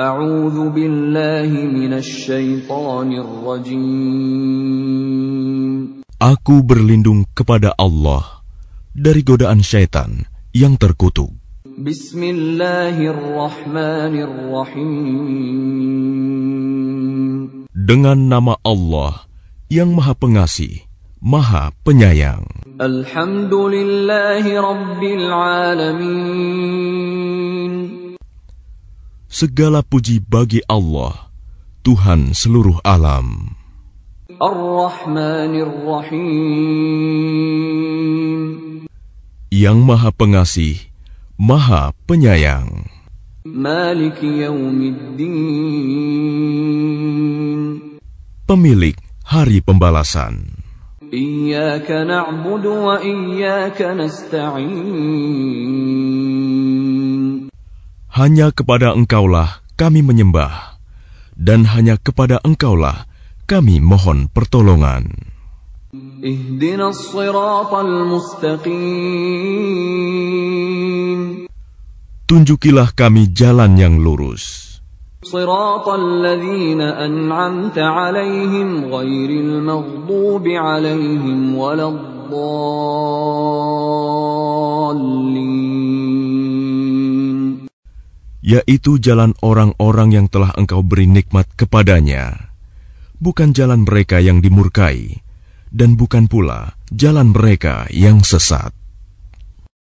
A'udzu billahi minasyaitonir rajim. Aku berlindung kepada Allah dari godaan syaitan yang terkutuk. Bismillahirrahmanirrahim. Dengan nama Allah yang Maha Pengasih, Maha Penyayang. Alhamdulillahi Rabbil Alamin. Segala puji bagi Allah, Tuhan seluruh alam. Yang Maha Pengasih, Maha Penyayang. Pemilik Hari Pembalasan. Iyaka na'budu wa iyaka nasta'in. Hanya kepada Engkaulah kami menyembah, dan hanya kepada Engkaulah kami mohon pertolongan. اهدنا الصراط المستقيم Tunjukilah kami jalan yang lurus, صراط الذين أنعمت عليهم غير المغضوب عليهم ولا الضالين Yaitu jalan orang-orang yang telah Engkau beri nikmat kepadanya, bukan jalan mereka yang dimurkai, dan bukan pula jalan mereka yang sesat.